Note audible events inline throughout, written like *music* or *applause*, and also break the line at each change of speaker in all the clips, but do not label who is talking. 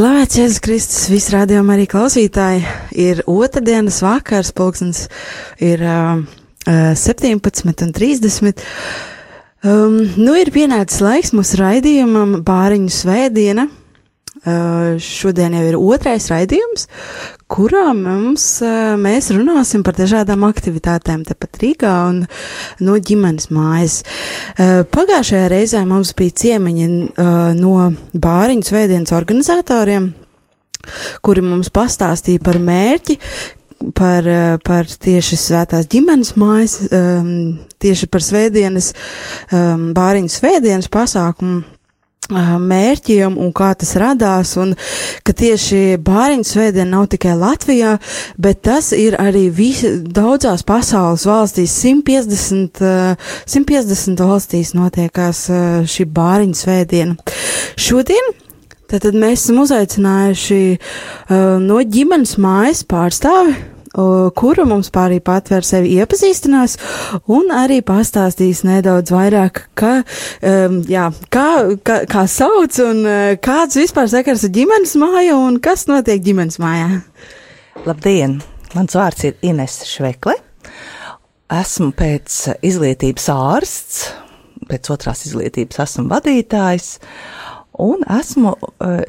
Slavēts Jēzus Kristus, visi rādījumi arī klausītāji. Ir otrdienas vakars, pulkstens ir uh, 17.30. Um, nu, ir pienācis laiks mūsu raidījumam Bāriņu svētdiena. Uh, šodien jau ir otrais raidījums, kurā mums, uh, mēs runāsim par dažādām aktivitātēm tepat Rīgā un no ģimenes mājas. Uh, pagājušajā reizē mums bija ciemiņi uh, no Bāriņu svētdienas organizatoriem, kuri mums pastāstīja par mērķi, par, par tieši svētās ģimenes mājas, um, tieši par svētdienas, um, Bāriņu svētdienas pasākumu mērķiem un kā tas radās, un ka tieši bāriņu svētdiena nav tikai Latvijā, bet tas ir arī visi, daudzās pasaules valstīs, 150, 150 valstīs notiekās šī bāriņu svētdiena. Šodien Tātad mēs esam uzaicinājuši no ģimenes mājas pārstāvi kuru mums pārī patver sevi iepazīstinās un arī pastāstīs nedaudz vairāk, ka, um, jā, kā, kā, kā sauc un uh, kāds vispār sakars ar ģimenes māju un kas notiek ģimenes mājā.
Labdien! Mans vārds ir Ines Švekle. Esmu pēc izglītības ārsts, pēc otrās izglītības esmu vadītājs un esmu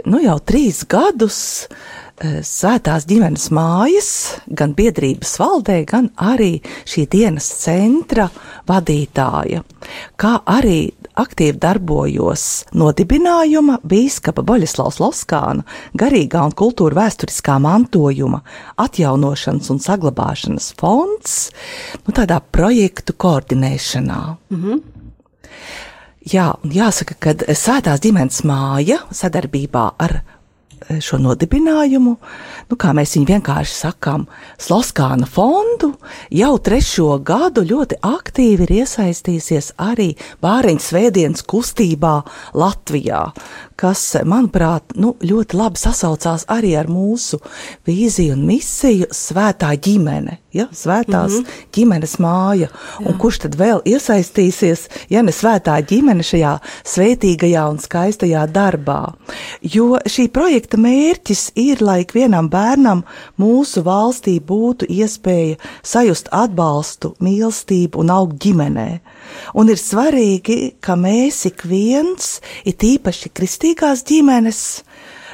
nu, jau trīs gadus Eh, svētās ģimenes mājas, gan biedrības valdē, gan arī šī dienas centra vadītāja, kā arī aktīvi darbojos nodibinājuma bīskapa Boļislavs Loskāna garīgā un kultūra vēsturiskā mantojuma atjaunošanas un saglabāšanas fonds, nu tādā projektu koordinēšanā. Mm -hmm. Jā, jāsaka, ka Svētās ģimenes māja sadarbībā ar šo nodibinājumu, nu, kā mēs viņu vienkārši sakām, Sloskāna fondu, jau trešo gadu ļoti aktīvi ir iesaistījusies arī Bāriņas svētdienas kustībā Latvijā, kas, manuprāt, nu, ļoti labi sasaucās arī ar mūsu vīziju un misiju svētā ģimene, ja, svētās mm -hmm. ģimenes māja, Jā. un kurš tad vēl iesaistīsies, ja ne svētā ģimene šajā svētīgajā un skaistajā darbā, jo šī projekta mērķis ir, lai ikvienam bērnam mūsu valstī būtu iespēja sajust atbalstu, mīlestību un augt ģimenē. Un ir svarīgi, ka mēs ik viens, it īpaši kristīgās ģimenes,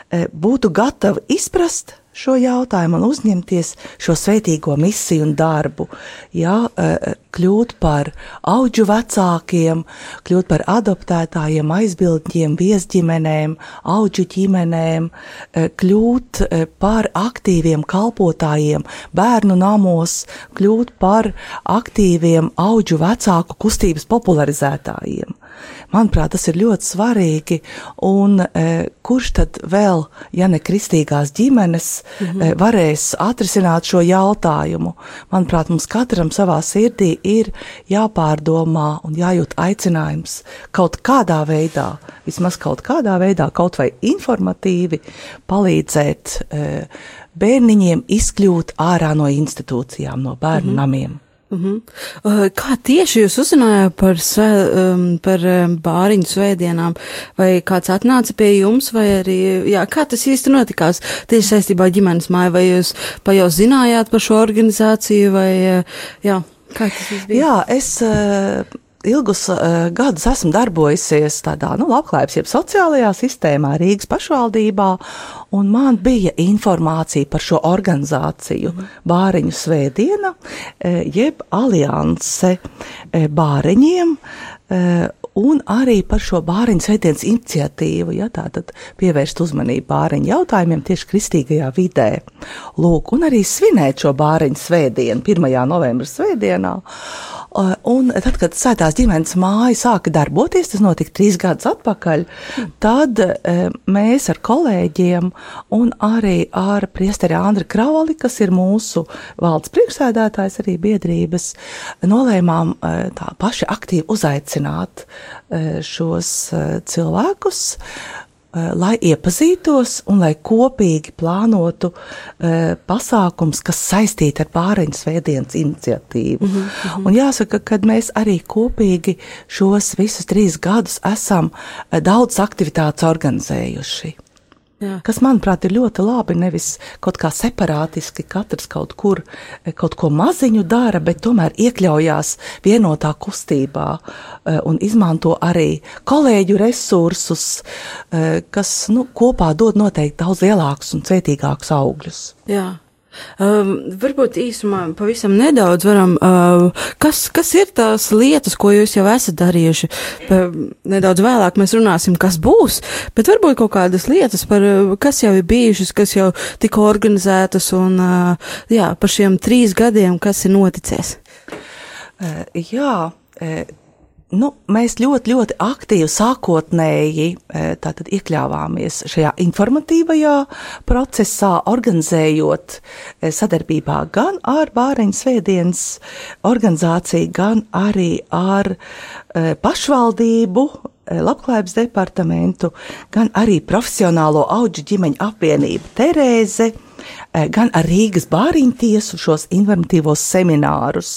eh, būtu gatavi izprast šo jautājumu un uzņemties šo svētīgo misiju un darbu. Jā, e, kļūt par auģu vecākiem, kļūt par adoptētājiem, aizbildņiem, viesģimenēm, auģu ģimenēm, e, kļūt e, par aktīviem kalpotājiem bērnu namos, kļūt par aktīviem auģu vecāku kustības popularizētājiem. Manuprāt, tas ir ļoti svarīgi. Un e, kurš tad vēl, ja ne kristīgās ģimenes, mm -hmm. e, varēs atrisināt šo jautājumu? Manuprāt, mums katram savā sirdī ir jāpārdomā un jājūt aicinājums kaut kādā veidā, vismaz kaut kādā veidā, kaut vai informatīvi palīdzēt e, bērniņiem izkļūt ārā no institūcijām, no bērnu mm -hmm. namiem.
Uh -huh. Kā tieši jūs uzzinājāt par, um, par bāriņu svētdienām? Vai kāds atnāca pie jums, vai arī, jā, kā tas īsti notikās tieši saistībā ģimenes māja, vai jūs pa jau zinājāt par šo organizāciju, vai, jā, kā tas bija?
Jā, es. Ilgus uh, gadus esmu darbojusies tādā nu, labklājības, jeb sociālajā sistēmā Rīgas pašvaldībā, un man bija informācija par šo organizāciju mm. Bāriņu svētdiena, uh, jeb alianse uh, bāriņiem. Uh, un arī par šo bāriņu svētdienas iniciatīvu, ja tā tad pievērst uzmanību bāriņu jautājumiem tieši kristīgajā vidē. Lūk, un arī svinēt šo bāriņu svētdienu, 1. novembra svētdienā. Un tad, kad sētās ģimenes māja sāka darboties, tas notika trīs gadus atpakaļ, tad e, mēs ar kolēģiem un arī ar priesteri Andri Krauli, kas ir mūsu valdes priekšsēdētājs arī biedrības, nolēmām e, tā paši aktīvi uzaicināt e, šos cilvēkus Eh, lai iepazītos un lai kopīgi plānotu pasākums, kas saistīti ar pāriņas svētdienas iniciatīvu. Mm -hmm. Un jāsaka, ka mēs arī kopīgi šos visus trīs gadus esam daudz aktivitātes organizējuši. Jā. Kas, manuprāt, ir ļoti labi. Nevis kaut kā separātiski, katrs kaut kur eh, kaut ko maziņu dara, bet tomēr iekļaujās vienotā kustībā eh, un izmanto arī kolēģu resursus, eh, kas nu, kopā dod noteikti daudz lielākus un cētīgākus augļus.
Jā. Um, varbūt īsumā pavisam nedaudz varam, uh, kas, kas ir tās lietas, ko jūs jau esat darījuši. Pa, nedaudz vēlāk mēs runāsim, kas būs, bet varbūt kaut kādas lietas, par, kas jau ir bijušas, kas jau tika organizētas un uh, jā, par šiem trīs gadiem, kas ir noticies.
Uh, jā. Uh, nu, mēs ļoti, ļoti aktīvi sākotnēji e, tātad, iekļāvāmies šajā informatīvajā procesā, organizējot e, sadarbībā gan ar Bāriņu svētdienas organizāciju, gan arī ar e, pašvaldību, labklājības departamentu, gan arī profesionālo auģu ģimeņu apvienību Terēze gan ar Rīgas bāriņtiesu šos informatīvos seminārus.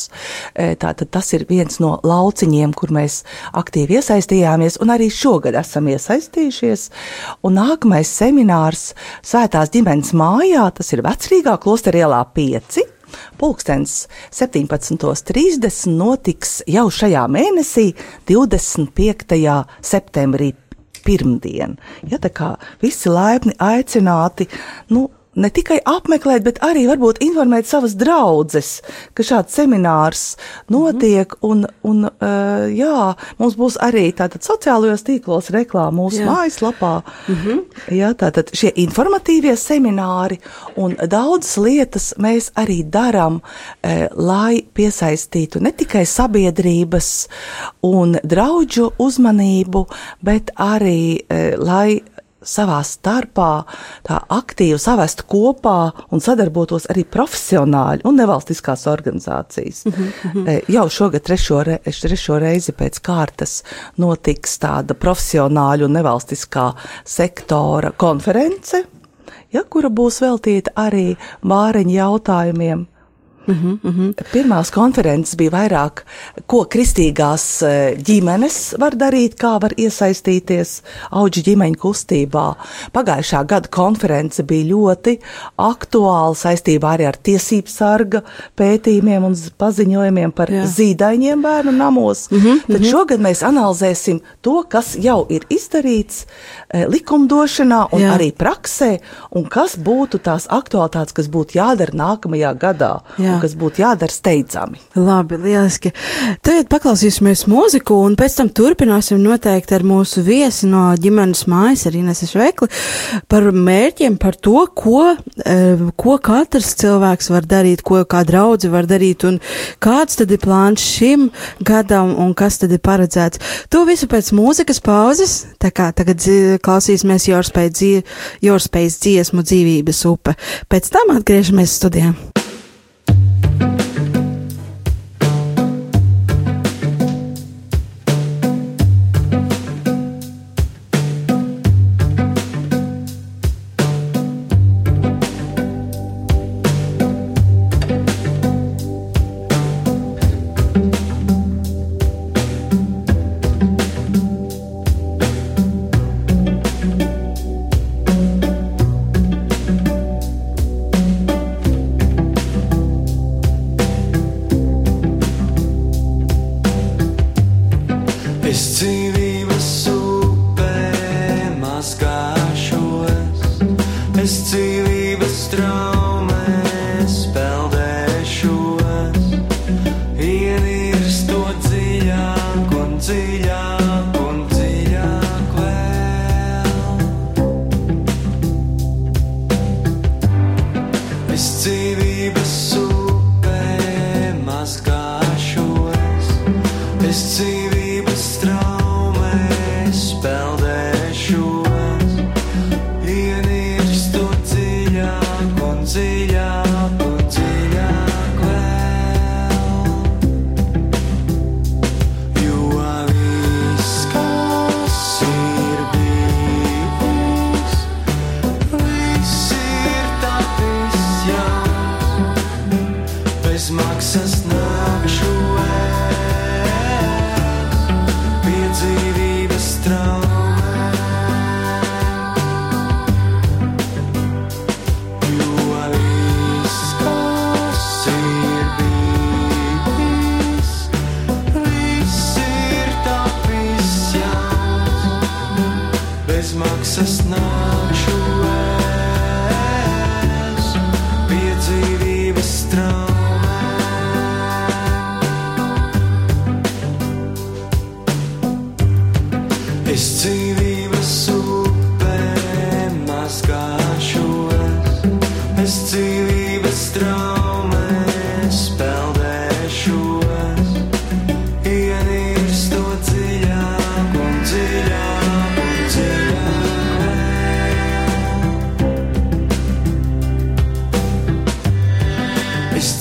Eh, tātad tas ir viens no lauciņiem, kur mēs aktīvi iesaistījāmies, un arī šogad esam iesaistījušies. Un nākamais seminārs Svētās ģimenes mājā, tas ir Vecrīgā klosterēlā 5. Pulkstens 17.30 notiks jau šajā mēnesī, 25. septembrī pirmdien. Ja, tā kā visi laipni aicināti, nu, ne tikai apmeklēt, bet arī varbūt informēt savas draudzes, ka šāds seminārs notiek, mm -hmm. un, un uh, jā, mums būs arī tātad sociālajos tīklos reklāma mūsu jā. mājaslapā. Mm -hmm. Jā, tātad šie informatīvie semināri un daudzas lietas mēs arī darām, uh, lai piesaistītu ne tikai sabiedrības un draudžu uzmanību, bet arī, uh, lai savā starpā tā aktīvi savest kopā un sadarbotos arī profesionāļi un nevalstiskās organizācijas. Mm -hmm. Jau šogad trešo, re, trešo reizi pēc kārtas notiks tāda profesionāļu un nevalstiskā sektora konference, ja, kura būs veltīta arī māreņu jautājumiem. Uh -huh, uh -huh. Pirmās konferences bija vairāk, ko kristīgās e, ģimenes var darīt, kā var iesaistīties auģu ģimeņu kustībā. Pagājušā gada konference bija ļoti aktuāla saistībā arī ar tiesību sarga pētījumiem un paziņojumiem par Jā. zīdaiņiem bērnu namos. Uh -huh, Tad uh -huh. šogad mēs analizēsim to, kas jau ir izdarīts e, likumdošanā un Jā. arī praksē, un kas būtu tās aktualitātes, kas būtu jādara nākamajā gadā. Jā kas būtu jādara steidzami.
Labi, lieliski. Tagad paklausīsimies mūziku, un pēc tam turpināsim noteikti ar mūsu viesi no ģimenes mājas, ar Inesu Švekli, par mērķiem, par to, ko, eh, ko katrs cilvēks var darīt, ko kā draudzi var darīt, un kāds tad ir plāns šim gadam, un kas tad ir paredzēts. To visu pēc mūzikas pauzes, tā kā tagad klausīsimies Jorspējas dziesmu dzīvības upe. Pēc tam atgriežamies studijā.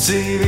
see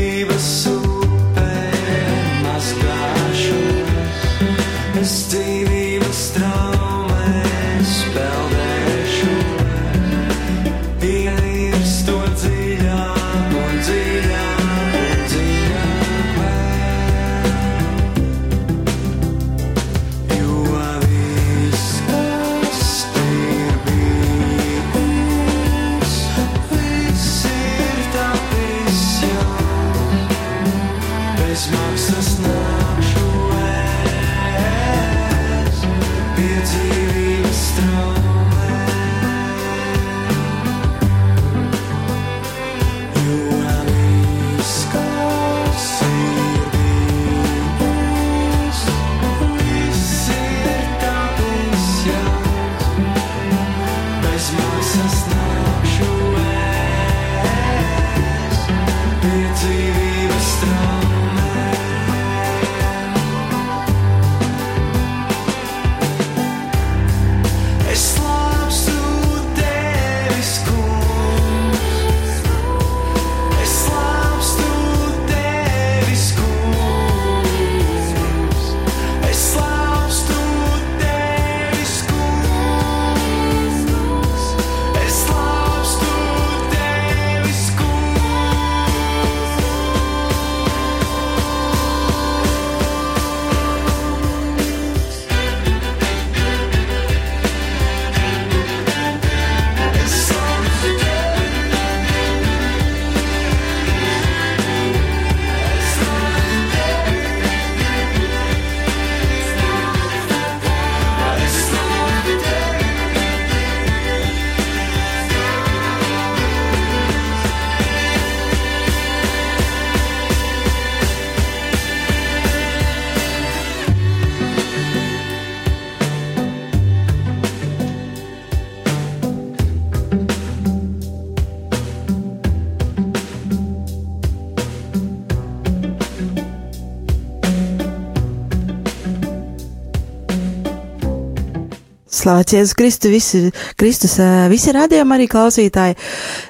Slavēts Jēzus Kristu, visi, Kristus, ā, visi radījumi arī klausītāji.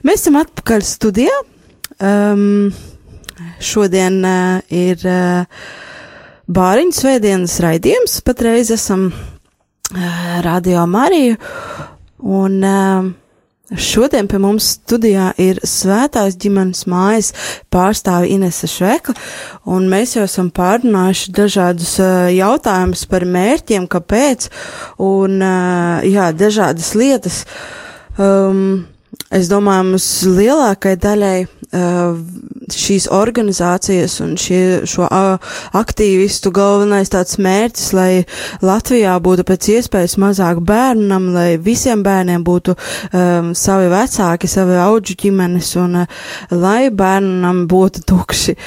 Mēs esam atpakaļ studijā. Um, šodien uh, ir uh, bāriņu svētdienas raidījums. Patreiz esam uh, Radio Mariju. Un uh, šodien pie mums studijā ir svētās ģimenes mājas pārstāve Inese Švekla. Un mēs jau esam pārunājuši dažādus uh, jautājumus par mērķiem, kāpēc, un uh, jā, dažādas lietas. Um, es domāju, mums lielākai daļai uh, šīs organizācijas un šie, šo aktīvistu galvenais tāds mērķis, lai Latvijā būtu pēc iespējas mazāk bērnam, lai visiem bērniem būtu um, savi vecāki, savi auģu ģimenes un uh, lai bērnam būtu tukši.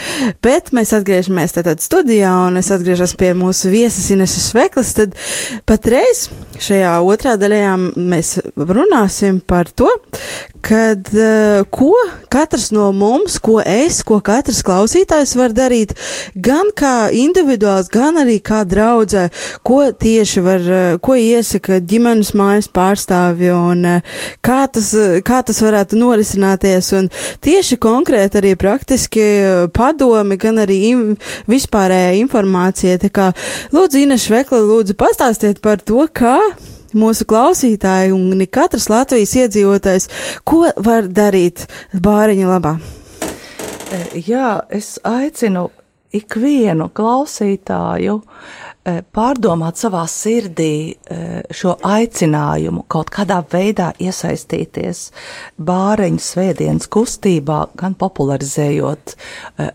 Bet mēs atgriežamies tātad studijā un es atgriežos pie mūsu viesas Ineses Veklas, tad patreiz šajā otrā daļā mēs runāsim par to, kad uh, ko katrs no mums, ko es, ko katrs klausītājs var darīt, gan kā individuāls, gan arī kā draudzē, ko tieši var, uh, ko iesaka ģimenes mājas pārstāvji un uh, kā tas, kā tas varētu norisināties un tieši konkrēti arī praktiski padomi, gan arī im, vispārējā informācija. Tā kā lūdzu, Ina Švekla, lūdzu pastāstiet par to, kā mūsu klausītāji un katrs Latvijas iedzīvotājs, ko var darīt bāriņa labā?
Jā, es aicinu ikvienu klausītāju eh, pārdomāt savā sirdī eh, šo aicinājumu, kaut kādā veidā iesaistīties bāreņu svētdienas kustībā, gan popularizējot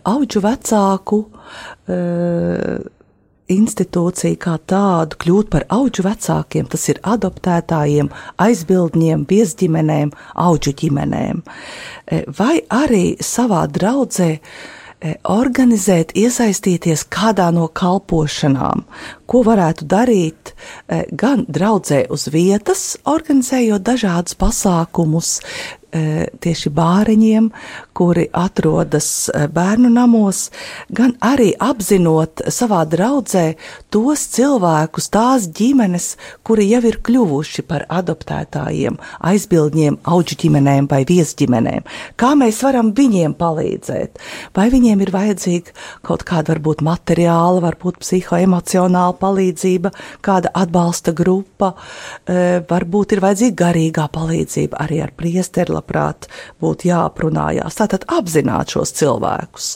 auģu vecāku institūciju kā tādu, kļūt par auģu vecākiem, tas ir adoptētājiem, aizbildņiem, viesģimenēm, auģu ģimenēm. E, Vai arī savā draudzē e, organizēt, iesaistīties kādā no kalpošanām, ko varētu darīt e, gan draudzē uz vietas, organizējot dažādus pasākumus, tieši bāriņiem, kuri atrodas bērnu namos, gan arī apzinot savā draudzē tos cilvēkus, tās ģimenes, kuri jau ir kļuvuši par adoptētājiem, aizbildņiem, auģu ģimenēm vai viesģimenēm. Kā mēs varam viņiem palīdzēt? Vai viņiem ir vajadzīga kaut kāda varbūt materiāla, varbūt psihoemocionāla palīdzība, kāda atbalsta grupa, varbūt ir vajadzīga garīgā palīdzība arī ar priesteri labprāt būtu jāaprunājās. Tātad apzināt šos cilvēkus,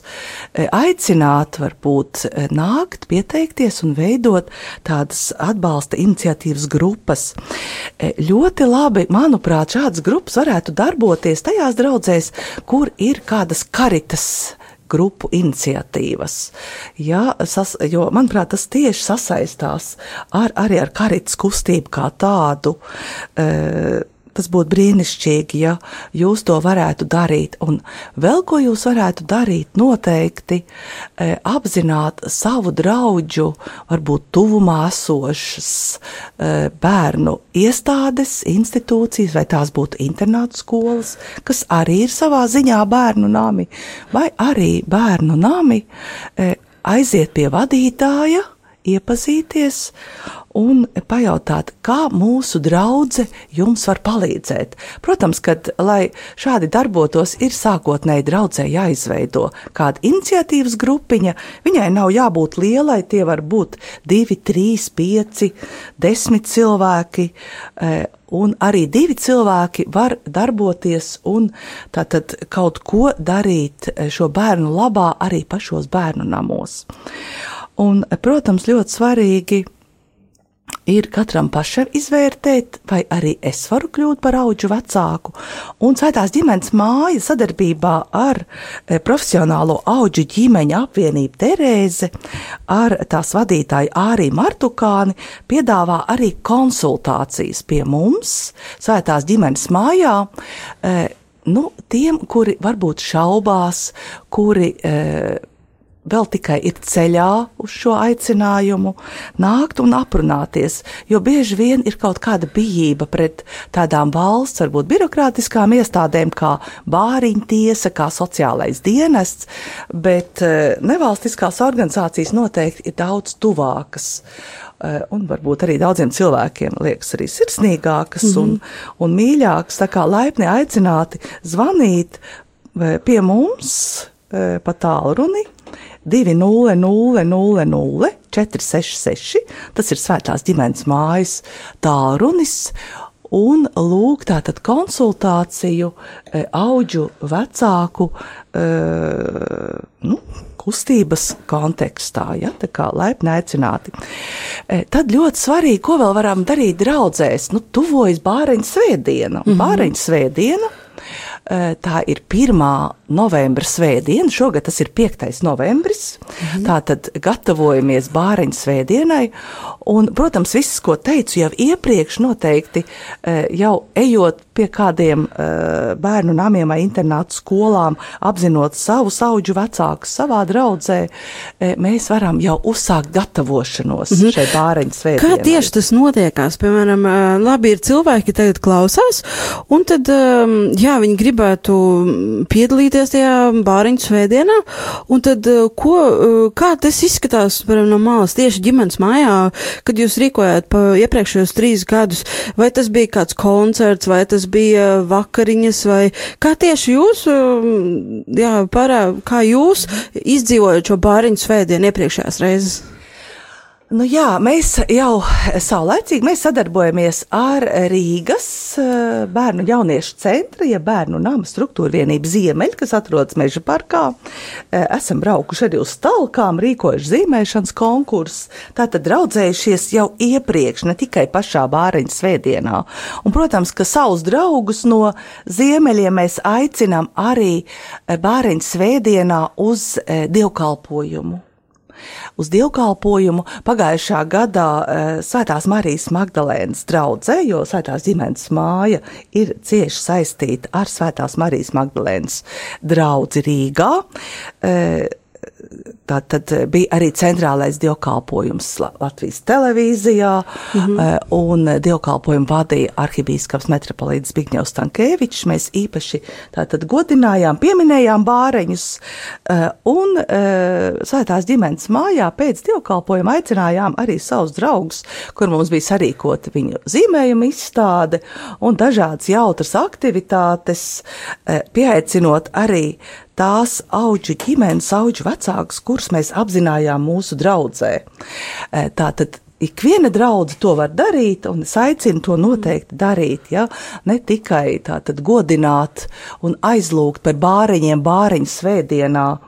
E, aicināt varbūt e, nākt, pieteikties un veidot tādas atbalsta iniciatīvas grupas. E, Ļoti labi, manuprāt, šādas grupas varētu darboties tajās draudzēs, kur ir kādas karitas grupu iniciatīvas. Jā, sas, jo, manuprāt, tas tieši sasaistās ar, arī ar karitas kustību kā tādu. E, Tas būtu brīnišķīgi, ja jūs to varētu darīt. Un vēl ko jūs varētu darīt, noteikti e, apzināt savu draugu, varbūt tuvumā esošas e, bērnu iestādes, institūcijas, vai tās būtu internātu skolas, kas arī ir savā ziņā bērnu nami, vai arī bērnu nami e, aiziet pie vadītāja, iepazīties un pajautāt, kā mūsu draudzene jums var palīdzēt. Protams, ka, lai šādi darbotos, ir sākotnēji draudzē jāizveido kāda iniciatīvas grupiņa. Viņai nav jābūt lielai, tie var būt divi, trīs, pieci, desmit cilvēki. eh, Un arī divi cilvēki var darboties un tātad kaut ko darīt eh, šo bērnu labā arī pašos bērnu namos. Un, protams, ļoti svarīgi ir katram pašam izvērtēt, vai arī es varu kļūt par auģu vecāku. Un Svētās ģimenes māja sadarbībā ar eh, profesionālo auģu ģimeņa apvienību Terēze, ar tās vadītāju Ārī Martukāni, piedāvā arī konsultācijas pie mums Svētās ģimenes mājā. eh, Nu, tiem, kuri varbūt šaubās, kuri eh, vēl tikai ir ceļā uz šo aicinājumu, nākt un aprunāties, jo bieži vien ir kaut kāda bijība pret tādām valsts, varbūt birokrātiskām iestādēm, kā bāriņu tiesa, kā sociālais dienests, bet eh, nevalstiskās organizācijas noteikti ir daudz tuvākas. eh, Un varbūt arī daudziem cilvēkiem liekas arī sirsnīgākas mm -hmm. un, un mīļākas. Tā kā laipni aicināti zvanīt eh, pie mums pa tālruni 200 466. Tas ir Svētās ģimenes mājas tālrunis. Un lūk, tātad konsultāciju e, auģu vecāku e, nu, kustības kontekstā, ja tā kā laipni aicināti. E, Tad ļoti svarīgi, ko vēl varam darīt draudzēs, nu, tuvojas bāreņu svētdiena. Mm -hmm. Bāreņu svētdiena Tā ir 1. novembra svētdiena, šogad tas ir 5. novembris. Mhm. Tātad gatavojamies bāriņu svētdienai. Un, protams, viss, ko teicu jau iepriekš, noteikti eh, jau ejot pie kādiem eh, bērnu namiem vai internātu skolām, apzinot savu auģu vecākus savā draudzē, mēs varam jau uzsākt gatavošanos mhm. šai bāriņu svētdienai.
Kā tieši tas notiekās? Piemēram, labi ir cilvēki, tagad klausās, un tad, ām, jā, viņi gribētu piedalīties tajā bāriņu svētdienā, un tad, ā, ko, ā, kā tas izskatās, piemēram, no malas tieši ģimenes mājā, kad jūs rīkojāt pa iepriekšējos trīs gadus, vai tas bija kāds koncerts, vai tas bija vakariņas, vai kā tieši jūs, ā, jā, parā, kā jūs izdzīvojat šo bāriņu svētdienu iepriekšējās reizes?
Nu jā, mēs jau saulēcīgi mēs sadarbojamies ar Rīgas eh, bērnu jauniešu centra, ja bērnu nama struktūra vienība Ziemeļa, kas atrodas Meža parkā. Eh, Esam braukuši arī uz talkām, rīkojuši zīmēšanas konkursus, tātad draudzējušies jau iepriekš, ne tikai pašā bāriņu svētdienā. Un, protams, ka savus draugus no Ziemeļiem mēs aicinām arī eh, bāriņu svētdienā uz dievkalpojumu. Uz dievkalpojumu pagājušā gadā eh, Svētās Marijas Magdalēnas draudzē, jo Svētās ģimenes māja ir cieši saistīta ar Svētās Marijas Magdalēnas draudzi Rīgā. Eh, Tā tad bija arī centrālais dievkalpojums La- Latvijas televīzijā, mm -hmm. un dievkalpojumu vadīja arhibīskaps metropolīts Zbigņevs Tankēvičs. Mēs īpaši tātad godinājām, pieminējām bāreņus, eh, un eh, svētās ģimenes mājā pēc dievkalpojuma aicinājām arī savus draugus, kur mums bija sarīkota viņu zīmējuma izstāde un dažādas jautras aktivitātes, eh, pieaicinot arī tās auģu ģimenes, auģu vecākus, kurus mēs apzinājām mūsu draudzē. E, Tātad ikviena draudzene to var darīt, un es aicinu to noteikti darīt. Ja? Ne tikai tātad godināt un aizlūgt par bāriņiem bāriņu svētdienā.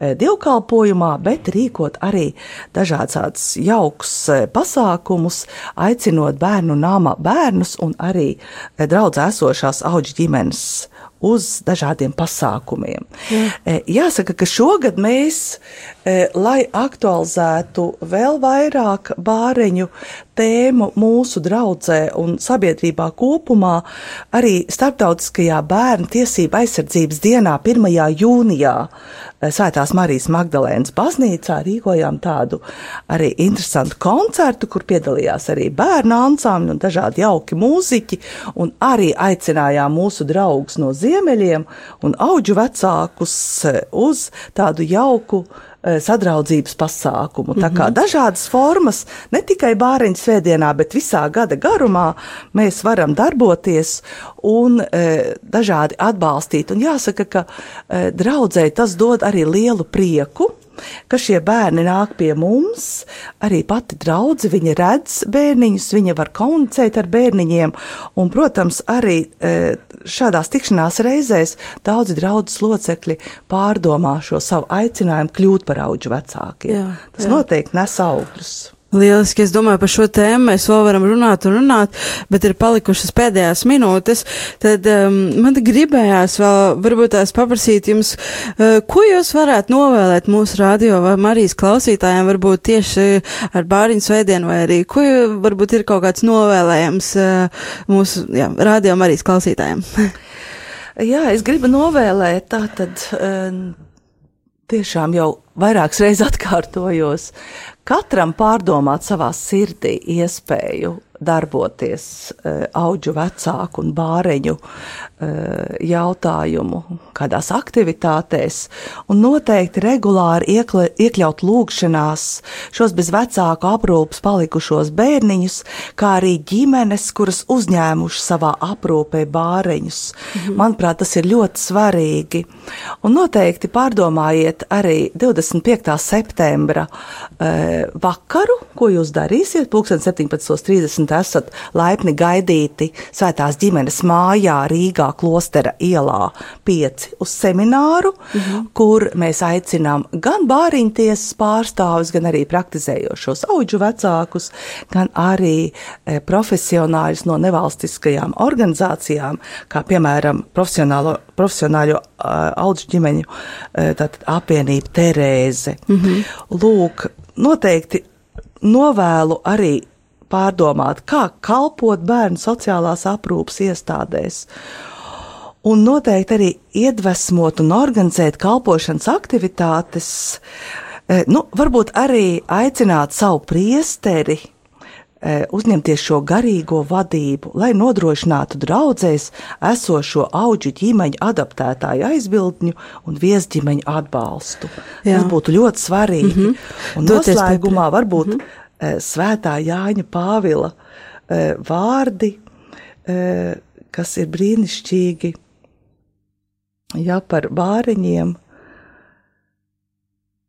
e, Dievkalpojumā, bet rīkot arī dažādas jaukus e, pasākumus, aicinot bērnu nama bērnus un arī draudzē esošās auģu ģimenes uz dažādiem pasākumiem. Jā. Jāsaka, ka šogad mēs, e, lai aktualizētu vēl vairāk bāreņu tēmu mūsu draudzē un sabiedrībā kopumā, arī Startautiskajā bērnu tiesība aizsardzības dienā 1. jūnijā e, Svētās Marijas Magdalēnas baznīcā rīkojām tādu arī interesantu koncertu, kur piedalījās arī bērnu ansambļi un dažādi jauki mūziķi, un arī aicinājām mūsu draugus no ziemeļiem un auģu vecākus e, uz tādu jauku e, sadraudzības pasākumu. Tā kā dažādas formas, ne tikai bāriņu svētdienā, bet visā gada garumā mēs varam darboties un e, dažādi atbalstīt. Un jāsaka, ka e, draudzēji tas dod arī lielu prieku ka šie bērni nāk pie mums, arī pati draudzene, viņa redz bērniņus, viņa var komunicēt ar bērniņiem, un, protams, arī e, šādās tikšanās reizēs daudzi draudzes locekļi pārdomā šo savu aicinājumu kļūt par auģu vecākiem.
Jā,
Tas
jā.
noteikti nes augļus.
Lieliski, es domāju, par šo tēmu mēs vēl varam runāt un runāt, bet ir palikušas pēdējās minūtes. Tad um, man gribējās vēl, varbūt tās paprasīt jums, uh, ko jūs varētu novēlēt mūsu radio vai Marijas klausītājiem, varbūt tieši ar bāriņu svētdienu, vai arī, ko varbūt ir kaut kāds novēlējums uh, mūsu jā, radio Marijas klausītājiem. *laughs*
Jā, es gribu novēlēt, tā tad um, tiešām jau vairākas reizes atkārtojos, katram pārdomāt savā sirdī iespēju darboties eh, augu vecāku un bāreņu eh, jautājumu, kādās aktivitātēs, un noteikti regulāri iekla, iekļaut lūgšanās šos bez vecāku aprūpas palikušos bērniņus, kā arī ģimenes, kuras uzņēmuši savā aprūpē bāreņus. Mhm. Manuprāt, tas ir ļoti svarīgi. Un noteikti pārdomājiet arī 25. septembra eh, vakaru, ko jūs darīsiet, 17.30 interesanti. Esat laipni gaidīti Svētās ģimenes mājā Rīgā, Klostera ielā 5 uz semināru, mm -hmm. kur mēs aicinām gan bāriņtiesas pārstāvus, gan arī praktizējošos auģu vecākus, gan arī e, profesionāļus no nevalstiskajām organizācijām, kā piemēram profesionālo, profesionāļo uh, auģu ģimeņu uh, apvienība Terēze. Mm -hmm. Lūk, noteikti novēlu arī pārdomāt, kā kalpot bērnu sociālās aprūpas iestādēs. Un noteikti arī iedvesmot un organizēt kalpošanas aktivitātes, eh, nu, varbūt arī aicināt savu priesteri eh, uzņemties šo garīgo vadību, lai nodrošinātu draudzēs esošo auģu ģimeņu adaptētāju aizbildņu un viesģimeņu atbalstu.
Jā.
Tas būtu ļoti svarīgi. Mm -hmm. Un
Doties pie
noslēgumā varbūt mm -hmm. Svētā Jāņa Pāvila eh, vārdi, eh, kas ir brīnišķīgi, ja par bāriņiem,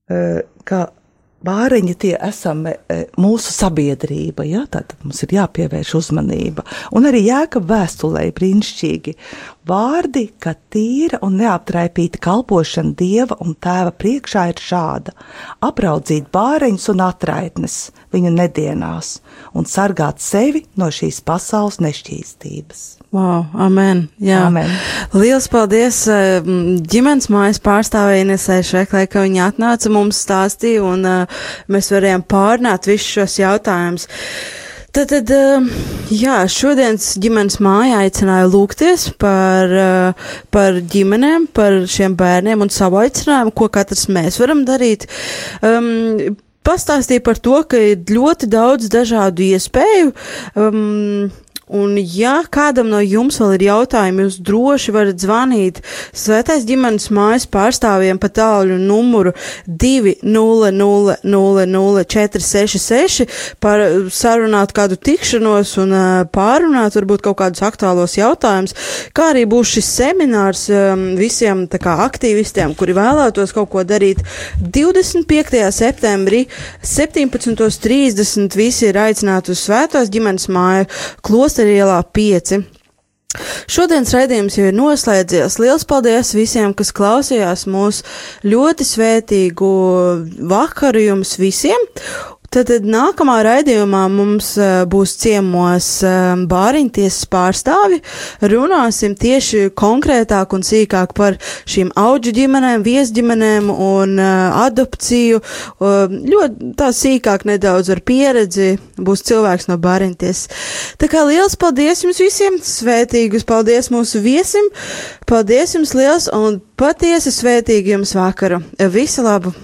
eh, ka bāriņi tie esam e, mūsu sabiedrība, ja? tātad mums ir jāpievērš uzmanība. Un arī jēka vēstulē brīnišķīgi Vārdi, ka tīra un neaptraipīta kalpošana dieva un tēva priekšā ir šāda: apraudzīt bāreņus un atraitnes viņu nedienās un sargāt sevi no šīs pasaules nešķīstības.
Wow, amen. Jā.
Amen.
Liels paldies eh, ģimenes mājas pārstāvēja Inesai Šveklē, ka viņa atnāca mums stāstīja un uh, mēs varējām pārnāt visus šos jautājumus. Tad, tad uh, jā, šodienas ģimenes māja aicināja lūgties par, par ģimenēm, par šiem bērniem un savu aicinājumu, ko katrs mēs varam darīt. Um, pastāstīja par to, ka ir ļoti daudz dažādu iespēju. Um, Un, ja kādam no jums vēl ir jautājumi, jūs droši varat zvanīt Svētais ģimenes mājas pārstāvjiem pa tālu numuru 2000466 par sarunāt kādu tikšanos un uh, pārunāt varbūt kaut kādus aktuālos jautājumus, kā arī būs šis seminārs um, visiem tā kā aktīvistiem, kuri vēlētos kaut ko darīt 25. septembrī 17.30 visi ir aicināti uz Svētās ģimenes māju klosteru ielā 5. Šodienas raidījums jau ir noslēdzies. Liels paldies visiem, kas klausījās mūsu ļoti svētīgu vakaru jums visiem! Tad, tad nākamā raidījumā mums uh, būs ciemos uh, bāriņtiesas pārstāvi. Runāsim tieši konkrētāk un sīkāk par šīm auģu ģimenēm, viesģimenēm un uh, adopciju. Ļoti tā sīkāk nedaudz ar pieredzi būs cilvēks no bāriņtiesas. Tā kā liels paldies jums visiem, svētīgus paldies mūsu viesim, paldies jums liels un patiesi svētīgi jums vakaru. Visu labu!